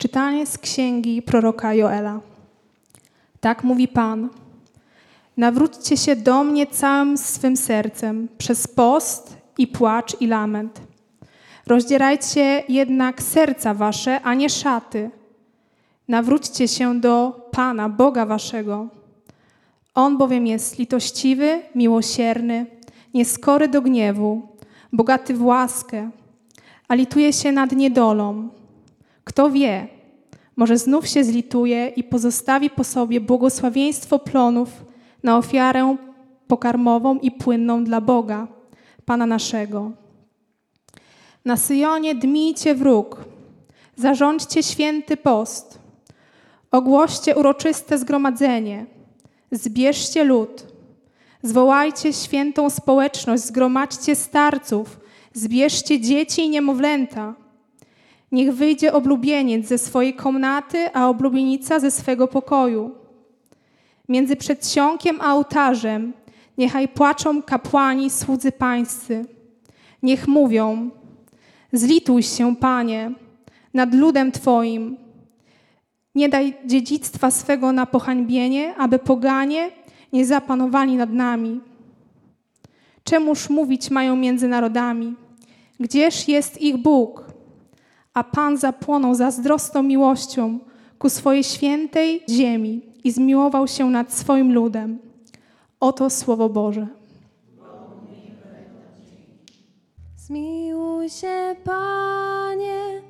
Czytanie z księgi proroka Joela. Tak mówi Pan. Nawróćcie się do mnie całym swym sercem, przez post i płacz i lament. Rozdzierajcie jednak serca wasze, a nie szaty. Nawróćcie się do Pana, Boga waszego. On bowiem jest litościwy, miłosierny, nieskory do gniewu, bogaty w łaskę, a lituje się nad niedolą. Kto wie, może znów się zlituje i pozostawi po sobie błogosławieństwo plonów na ofiarę pokarmową i płynną dla Boga, Pana naszego. Na Syjonie dmijcie wróg, zarządźcie święty post, ogłoście uroczyste zgromadzenie, zbierzcie lud, zwołajcie świętą społeczność, zgromadźcie starców, zbierzcie dzieci i niemowlęta. Niech wyjdzie oblubieniec ze swojej komnaty, a oblubienica ze swego pokoju. Między przedsionkiem a ołtarzem niechaj płaczą kapłani, słudzy pańscy. Niech mówią, zlituj się, Panie, nad ludem Twoim. Nie daj dziedzictwa swego na pohańbienie, aby poganie nie zapanowali nad nami. Czemuż mówić mają między narodami? Gdzież jest ich Bóg? A Pan zapłonął zazdrosną miłością ku swojej świętej ziemi i zmiłował się nad swoim ludem. Oto Słowo Boże. Zmiłuj się, Panie,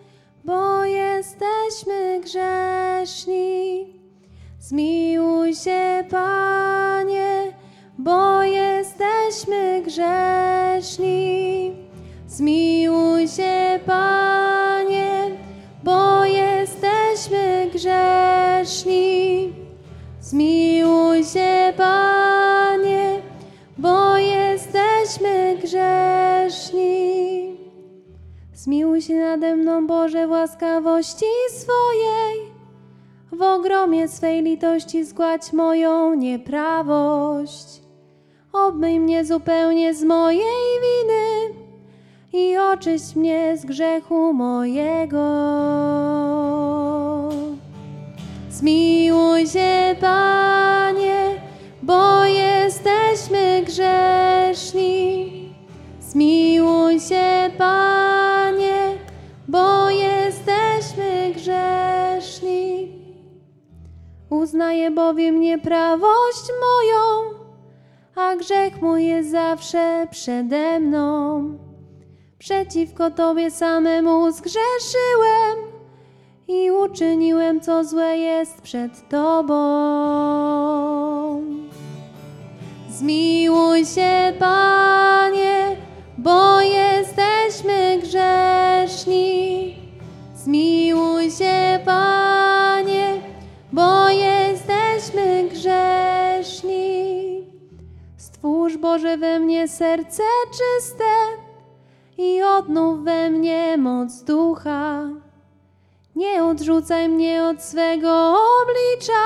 bo jesteśmy grzeszni. Zmiłuj się, Panie, bo jesteśmy grzeszni. Zmiłuj się, Panie, grzeszni. Zmiłuj się, Panie, bo jesteśmy grzeszni. Zmiłuj się nade mną, Boże, w łaskawości swojej. W ogromie swej litości zgładź moją nieprawość. Obmyj mnie zupełnie z mojej winy i oczyść mnie z grzechu mojego. Zmiłuj się, Panie, bo jesteśmy grzeszni. Zmiłuj się, Panie, bo jesteśmy grzeszni. Uznaję bowiem nieprawość moją, a grzech mój jest zawsze przede mną. Przeciwko Tobie samemu zgrzeszyłem uczyniłem, co złe jest przed Tobą. Zmiłuj się, Panie, bo jesteśmy grzeszni. Zmiłuj się, Panie, bo jesteśmy grzeszni. Stwórz Boże we mnie serce czyste i odnów we mnie moc ducha. Nie odrzucaj mnie od swego oblicza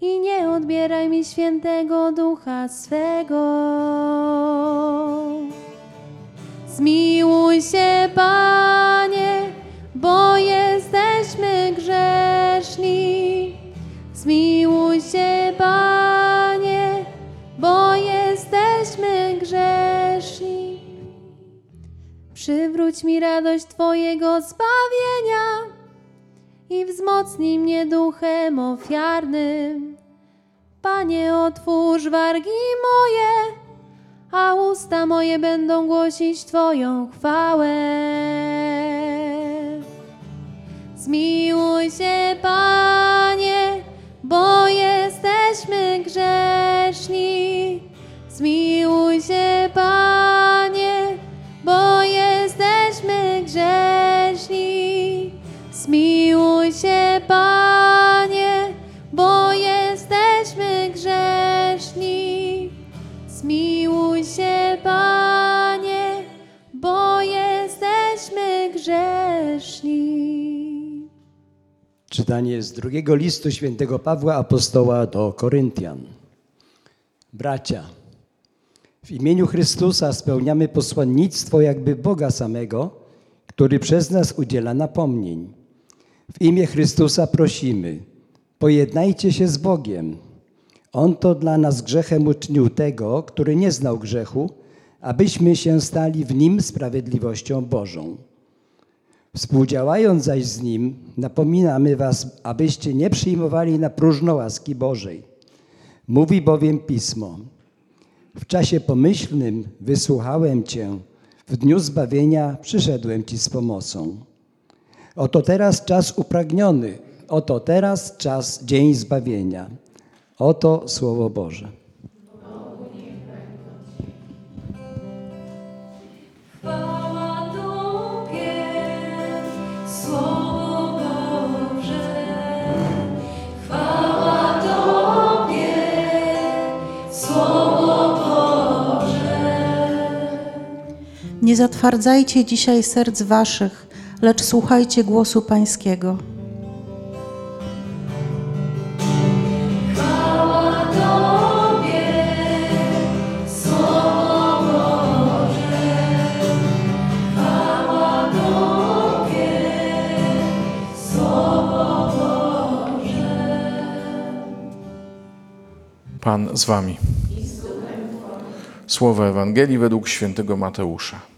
i nie odbieraj mi świętego ducha swego. Zmiłuj się, Panie, bo jesteśmy grzeszni. Zmiłuj się, Panie, bo jesteśmy grzeszni. Przywróć mi radość Twojego zbawienia i wzmocnij mnie duchem ofiarnym. Panie, otwórz wargi moje, a usta moje będą głosić Twoją chwałę. Zmiłuj się, Panie, bo jesteśmy grzeszni. Czytanie z drugiego listu świętego Pawła Apostoła do Koryntian. Bracia, w imieniu Chrystusa spełniamy posłannictwo jakby Boga samego, który przez nas udziela napomnień. W imię Chrystusa prosimy, pojednajcie się z Bogiem. On to dla nas grzechem uczynił tego, który nie znał grzechu, abyśmy się stali w nim sprawiedliwością Bożą. Współdziałając zaś z Nim, napominamy Was, abyście nie przyjmowali na próżno łaski Bożej. Mówi bowiem Pismo. W czasie pomyślnym wysłuchałem Cię, w dniu zbawienia przyszedłem Ci z pomocą. Oto teraz czas upragniony, oto teraz czas dzień zbawienia. Oto Słowo Boże. Nie zatwardzajcie dzisiaj serc waszych, lecz słuchajcie głosu Pańskiego. Pan z wami. Słowo Ewangelii według świętego Mateusza.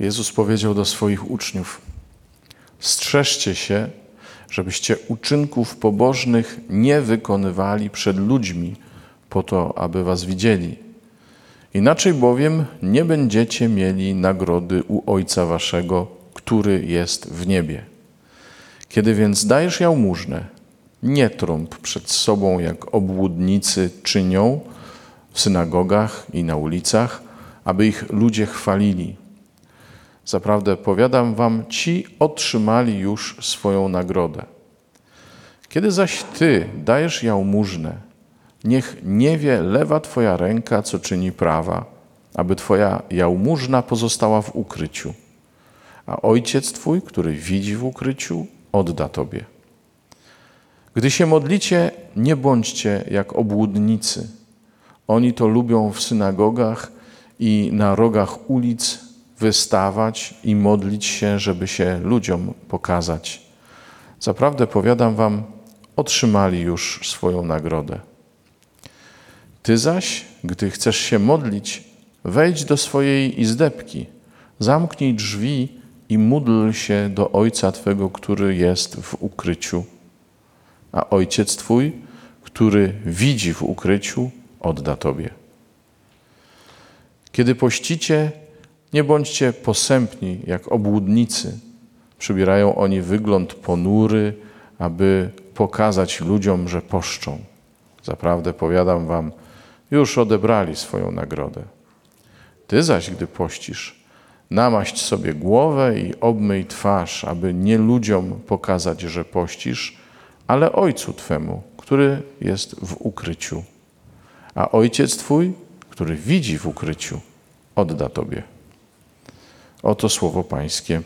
Jezus powiedział do swoich uczniów: Strzeżcie się, żebyście uczynków pobożnych nie wykonywali przed ludźmi, po to, aby was widzieli. Inaczej bowiem nie będziecie mieli nagrody u Ojca Waszego, który jest w niebie. Kiedy więc dajesz jałmużnę, nie trąb przed sobą, jak obłudnicy czynią w synagogach i na ulicach, aby ich ludzie chwalili. Zaprawdę powiadam wam, ci otrzymali już swoją nagrodę. Kiedy zaś ty dajesz jałmużnę, niech nie wie lewa twoja ręka, co czyni prawa, aby twoja jałmużna pozostała w ukryciu. A ojciec twój, który widzi w ukryciu, odda tobie. Gdy się modlicie, nie bądźcie jak obłudnicy. Oni to lubią w synagogach i na rogach ulic wystawać i modlić się, żeby się ludziom pokazać. Zaprawdę powiadam wam, otrzymali już swoją nagrodę. Ty zaś, gdy chcesz się modlić, wejdź do swojej izdebki, zamknij drzwi i módl się do Ojca Twego, który jest w ukryciu. A Ojciec Twój, który widzi w ukryciu, odda Tobie. Kiedy pościcie, nie bądźcie posępni jak obłudnicy. Przybierają oni wygląd ponury, aby pokazać ludziom, że poszczą. Zaprawdę powiadam wam, już odebrali swoją nagrodę. Ty zaś, gdy pościsz, namaść sobie głowę i obmyj twarz, aby nie ludziom pokazać, że pościsz, ale Ojcu Twemu, który jest w ukryciu. A Ojciec Twój, który widzi w ukryciu, odda Tobie. Oto słowo Pańskie.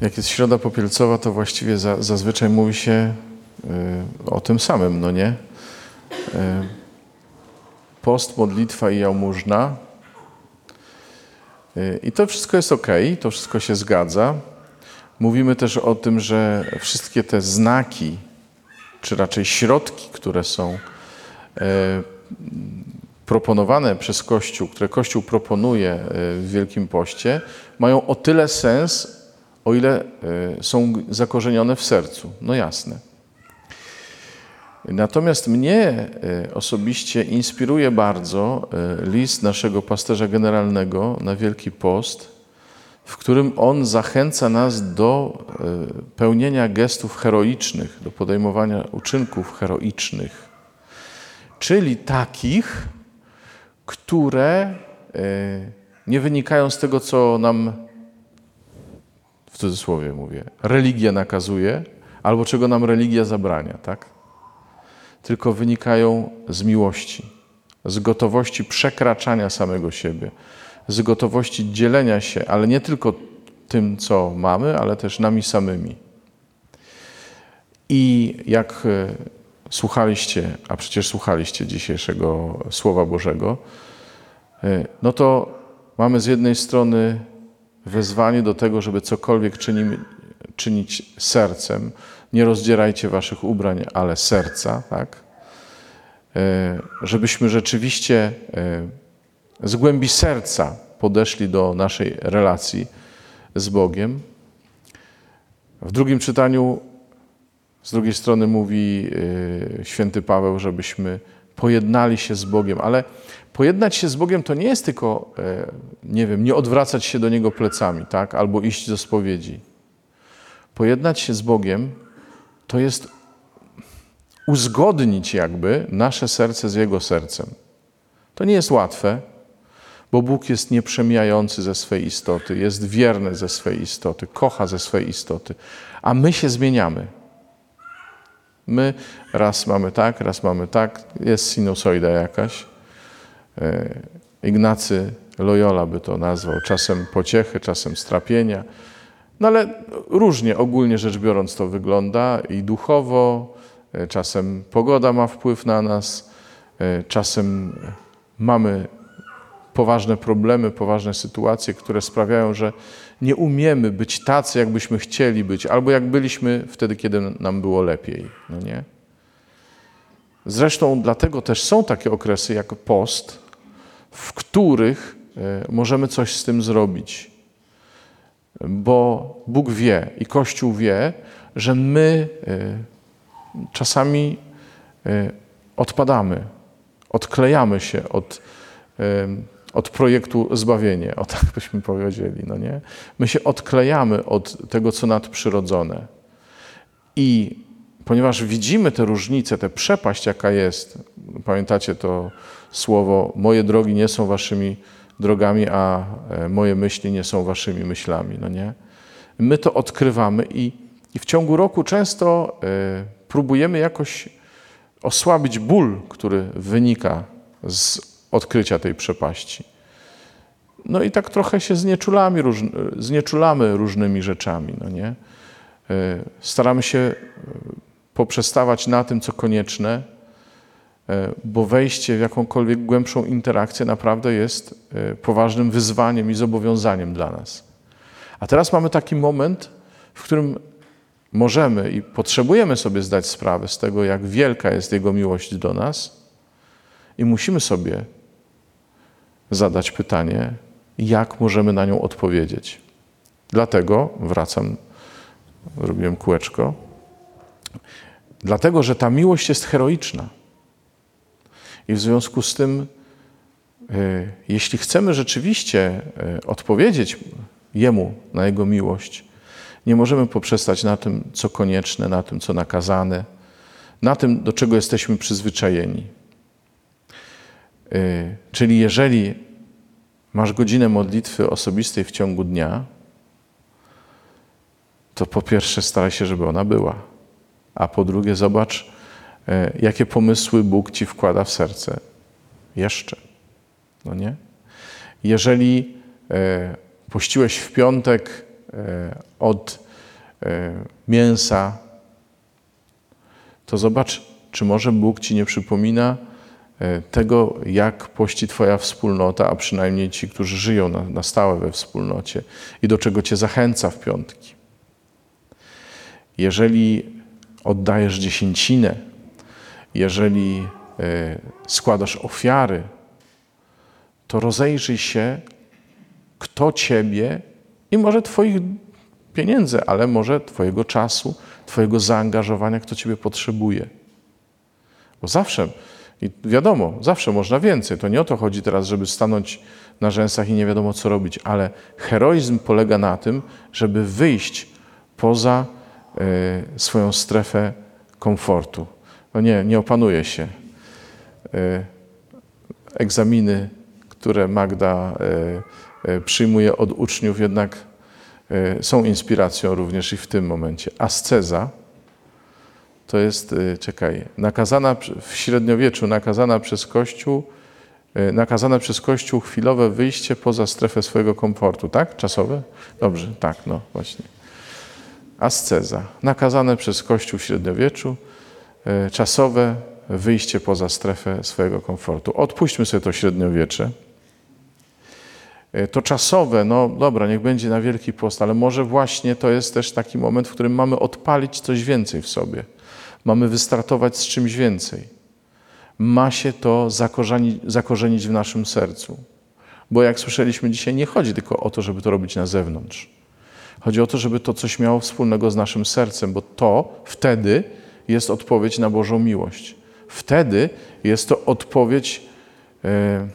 Jak jest środa popielcowa, to właściwie za, zazwyczaj mówi się y, o tym samym, no nie? Y, post, modlitwa i jałmużna. Y, I to wszystko jest ok, to wszystko się zgadza. Mówimy też o tym, że wszystkie te znaki, czy raczej środki, które są proponowane przez Kościół, które Kościół proponuje w Wielkim Poście, mają o tyle sens, o ile są zakorzenione w sercu. No jasne. Natomiast mnie osobiście inspiruje bardzo list naszego pasterza generalnego na Wielki Post, w którym on zachęca nas do pełnienia gestów heroicznych, do podejmowania uczynków heroicznych, czyli takich, które nie wynikają z tego, co nam, w cudzysłowie mówię, religia nakazuje, albo czego nam religia zabrania, tak? Tylko wynikają z miłości, z gotowości przekraczania samego siebie, z gotowości dzielenia się, ale nie tylko tym, co mamy, ale też nami samymi. I jak słuchaliście, a przecież słuchaliście dzisiejszego Słowa Bożego, no to mamy z jednej strony wezwanie do tego, żeby cokolwiek czynić sercem. Nie rozdzierajcie waszych ubrań, ale serca, tak? E, Żebyśmy rzeczywiście e, z głębi serca podeszli do naszej relacji z Bogiem. W drugim czytaniu z drugiej strony mówi y, święty Paweł, żebyśmy pojednali się z Bogiem, ale pojednać się z Bogiem to nie jest tylko, e, nie wiem, nie odwracać się do Niego plecami, tak? albo iść do spowiedzi. Pojednać się z Bogiem to jest uzgodnić jakby nasze serce z Jego sercem. To nie jest łatwe, bo Bóg jest nieprzemijający ze swej istoty, jest wierny ze swej istoty, kocha ze swej istoty, a my się zmieniamy. My raz mamy tak, raz mamy tak, jest sinusoida jakaś. E, Ignacy Loyola by to nazwał czasem pociechy, czasem strapienia. No ale różnie ogólnie rzecz biorąc to wygląda i duchowo, e, czasem pogoda ma wpływ na nas, e, czasem mamy poważne problemy, poważne sytuacje, które sprawiają, że nie umiemy być tacy, jakbyśmy chcieli być, albo jak byliśmy wtedy, kiedy nam było lepiej. No nie? Zresztą dlatego też są takie okresy jak post, w których e, możemy coś z tym zrobić. Bo Bóg wie i Kościół wie, że my e, czasami e, odpadamy, odklejamy się od od projektu zbawienie, o tak byśmy powiedzieli, no nie? My się odklejamy od tego, co nadprzyrodzone. I ponieważ widzimy te różnice, tę przepaść, jaka jest, pamiętacie to słowo, moje drogi nie są waszymi drogami, a e, moje myśli nie są waszymi myślami, no nie? My to odkrywamy i, i w ciągu roku często y, próbujemy jakoś osłabić ból, który wynika z odkrycia tej przepaści. No i tak trochę się znieczulamy, znieczulamy różnymi rzeczami, no nie? E, staramy się e, poprzestawać na tym, co konieczne, e, bo wejście w jakąkolwiek głębszą interakcję naprawdę jest poważnym wyzwaniem i zobowiązaniem dla nas. A teraz mamy taki moment, w którym możemy i potrzebujemy sobie zdać sprawę z tego, jak wielka jest Jego miłość do nas i musimy sobie zadać pytanie, jak możemy na nią odpowiedzieć. Dlatego wracam, robiłem kółeczko. Dlatego, że ta miłość jest heroiczna. I w związku z tym, e, jeśli chcemy rzeczywiście e, odpowiedzieć Jemu na Jego miłość, nie możemy poprzestać na tym, co konieczne, na tym, co nakazane, na tym, do czego jesteśmy przyzwyczajeni. Y, czyli jeżeli masz godzinę modlitwy osobistej w ciągu dnia, to po pierwsze staraj się, żeby ona była, a po drugie zobacz, y, jakie pomysły Bóg ci wkłada w serce. Jeszcze. No nie? Jeżeli y, pościłeś w piątek od mięsa, to zobacz, czy może Bóg ci nie przypomina, tego, jak pości Twoja wspólnota, a przynajmniej ci, którzy żyją na, na stałe we wspólnocie i do czego Cię zachęca w piątki. Jeżeli oddajesz dziesięcinę, jeżeli e, składasz ofiary, to rozejrzyj się, kto Ciebie i może Twoich pieniędzy, ale może Twojego czasu, Twojego zaangażowania, kto Ciebie potrzebuje. Bo zawsze i wiadomo, zawsze można więcej. To nie o to chodzi teraz, żeby stanąć na rzęsach i nie wiadomo co robić, ale heroizm polega na tym, żeby wyjść poza y, swoją strefę komfortu. No nie, nie opanuje się. Y, egzaminy, które Magda y, przyjmuje od uczniów, jednak są inspiracją również i w tym momencie. Asceza to jest, y, czekaj, nakazana w średniowieczu, nakazana przez Kościół, y, nakazane przez Kościół chwilowe wyjście poza strefę swojego komfortu, tak? Czasowe? Dobrze, tak, no właśnie. Asceza. Nakazane przez Kościół w średniowieczu, y, czasowe wyjście poza strefę swojego komfortu. Odpuśćmy sobie to średniowiecze. To czasowe, no dobra, niech będzie na Wielki Post, ale może właśnie to jest też taki moment, w którym mamy odpalić coś więcej w sobie. Mamy wystartować z czymś więcej. Ma się to zakorzenić, w naszym sercu. Bo jak słyszeliśmy dzisiaj, nie chodzi tylko o to, żeby to robić na zewnątrz. Chodzi o to, żeby to coś miało wspólnego z naszym sercem, bo to wtedy jest odpowiedź na Bożą miłość. Wtedy jest to odpowiedź e,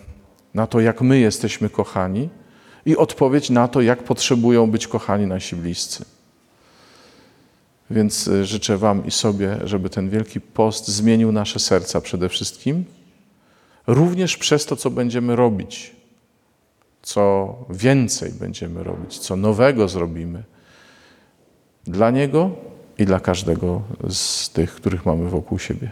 na to, jak my jesteśmy kochani i odpowiedź na to, jak potrzebują być kochani nasi bliscy. Więc e, życzę Wam i sobie, żeby ten Wielki Post zmienił nasze serca przede wszystkim, również przez to, co będziemy robić, co więcej będziemy robić, co nowego zrobimy dla Niego i dla każdego z tych, których mamy wokół siebie.